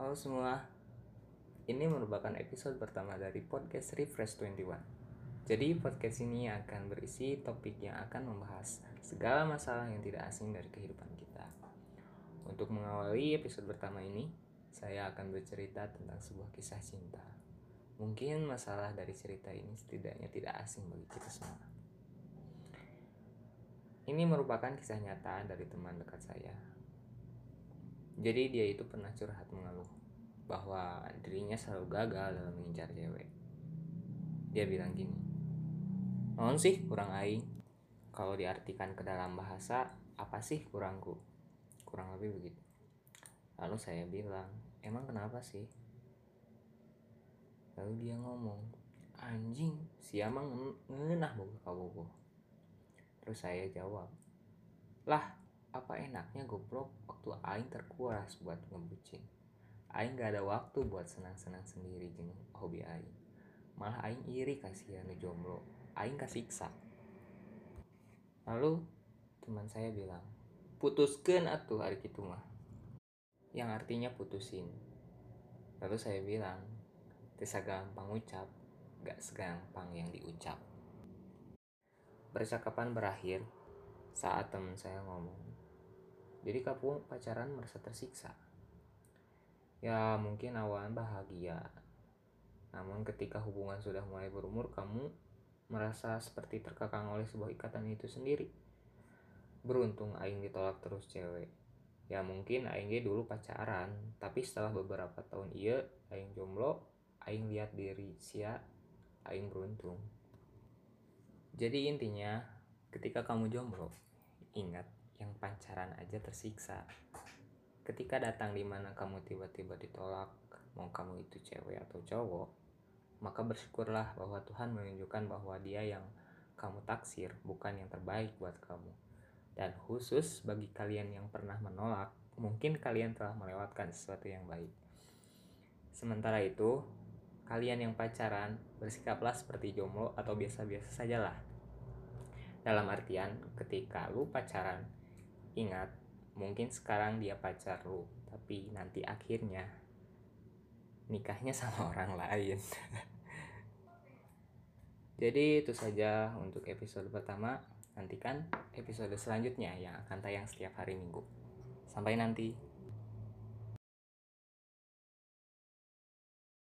Halo semua, ini merupakan episode pertama dari podcast Refresh 21. Jadi podcast ini akan berisi topik yang akan membahas segala masalah yang tidak asing dari kehidupan kita. Untuk mengawali episode pertama ini, saya akan bercerita tentang sebuah kisah cinta. Mungkin masalah dari cerita ini setidaknya tidak asing bagi kita semua. Ini merupakan kisah nyata dari teman dekat saya jadi dia itu pernah curhat mengeluh bahwa dirinya selalu gagal dalam mengincar cewek. Dia bilang gini, Non sih kurang aing? Kalau diartikan ke dalam bahasa, apa sih kurangku? Kurang lebih begitu. Lalu saya bilang, emang kenapa sih? Lalu dia ngomong, anjing, si Amang ngenah boga kabogo. Terus saya jawab, lah apa enaknya goblok waktu aing terkuras buat ngebucin? Aing gak ada waktu buat senang-senang sendiri jeng hobi aing. Malah aing iri kasihan jomblo. Aing kasiksa lalu teman saya bilang putuskan atuh hari itu mah. Yang artinya putusin. Lalu saya bilang desa gampang ucap gak segampang yang diucap. Percakapan berakhir saat teman saya ngomong jadi kamu pacaran merasa tersiksa. Ya mungkin awan bahagia. Namun ketika hubungan sudah mulai berumur kamu merasa seperti terkekang oleh sebuah ikatan itu sendiri. Beruntung aing ditolak terus cewek. Ya mungkin aing dulu pacaran tapi setelah beberapa tahun iya aing jomblo aing lihat diri sia aing beruntung. Jadi intinya ketika kamu jomblo ingat yang pacaran aja tersiksa. Ketika datang di mana kamu tiba-tiba ditolak mau kamu itu cewek atau cowok maka bersyukurlah bahwa Tuhan menunjukkan bahwa dia yang kamu taksir bukan yang terbaik buat kamu. Dan khusus bagi kalian yang pernah menolak mungkin kalian telah melewatkan sesuatu yang baik. Sementara itu kalian yang pacaran bersikaplah seperti jomblo atau biasa-biasa sajalah. Dalam artian ketika lu pacaran Ingat, mungkin sekarang dia pacar lu, tapi nanti akhirnya nikahnya sama orang lain. Jadi itu saja untuk episode pertama. Nantikan episode selanjutnya yang akan tayang setiap hari Minggu. Sampai nanti.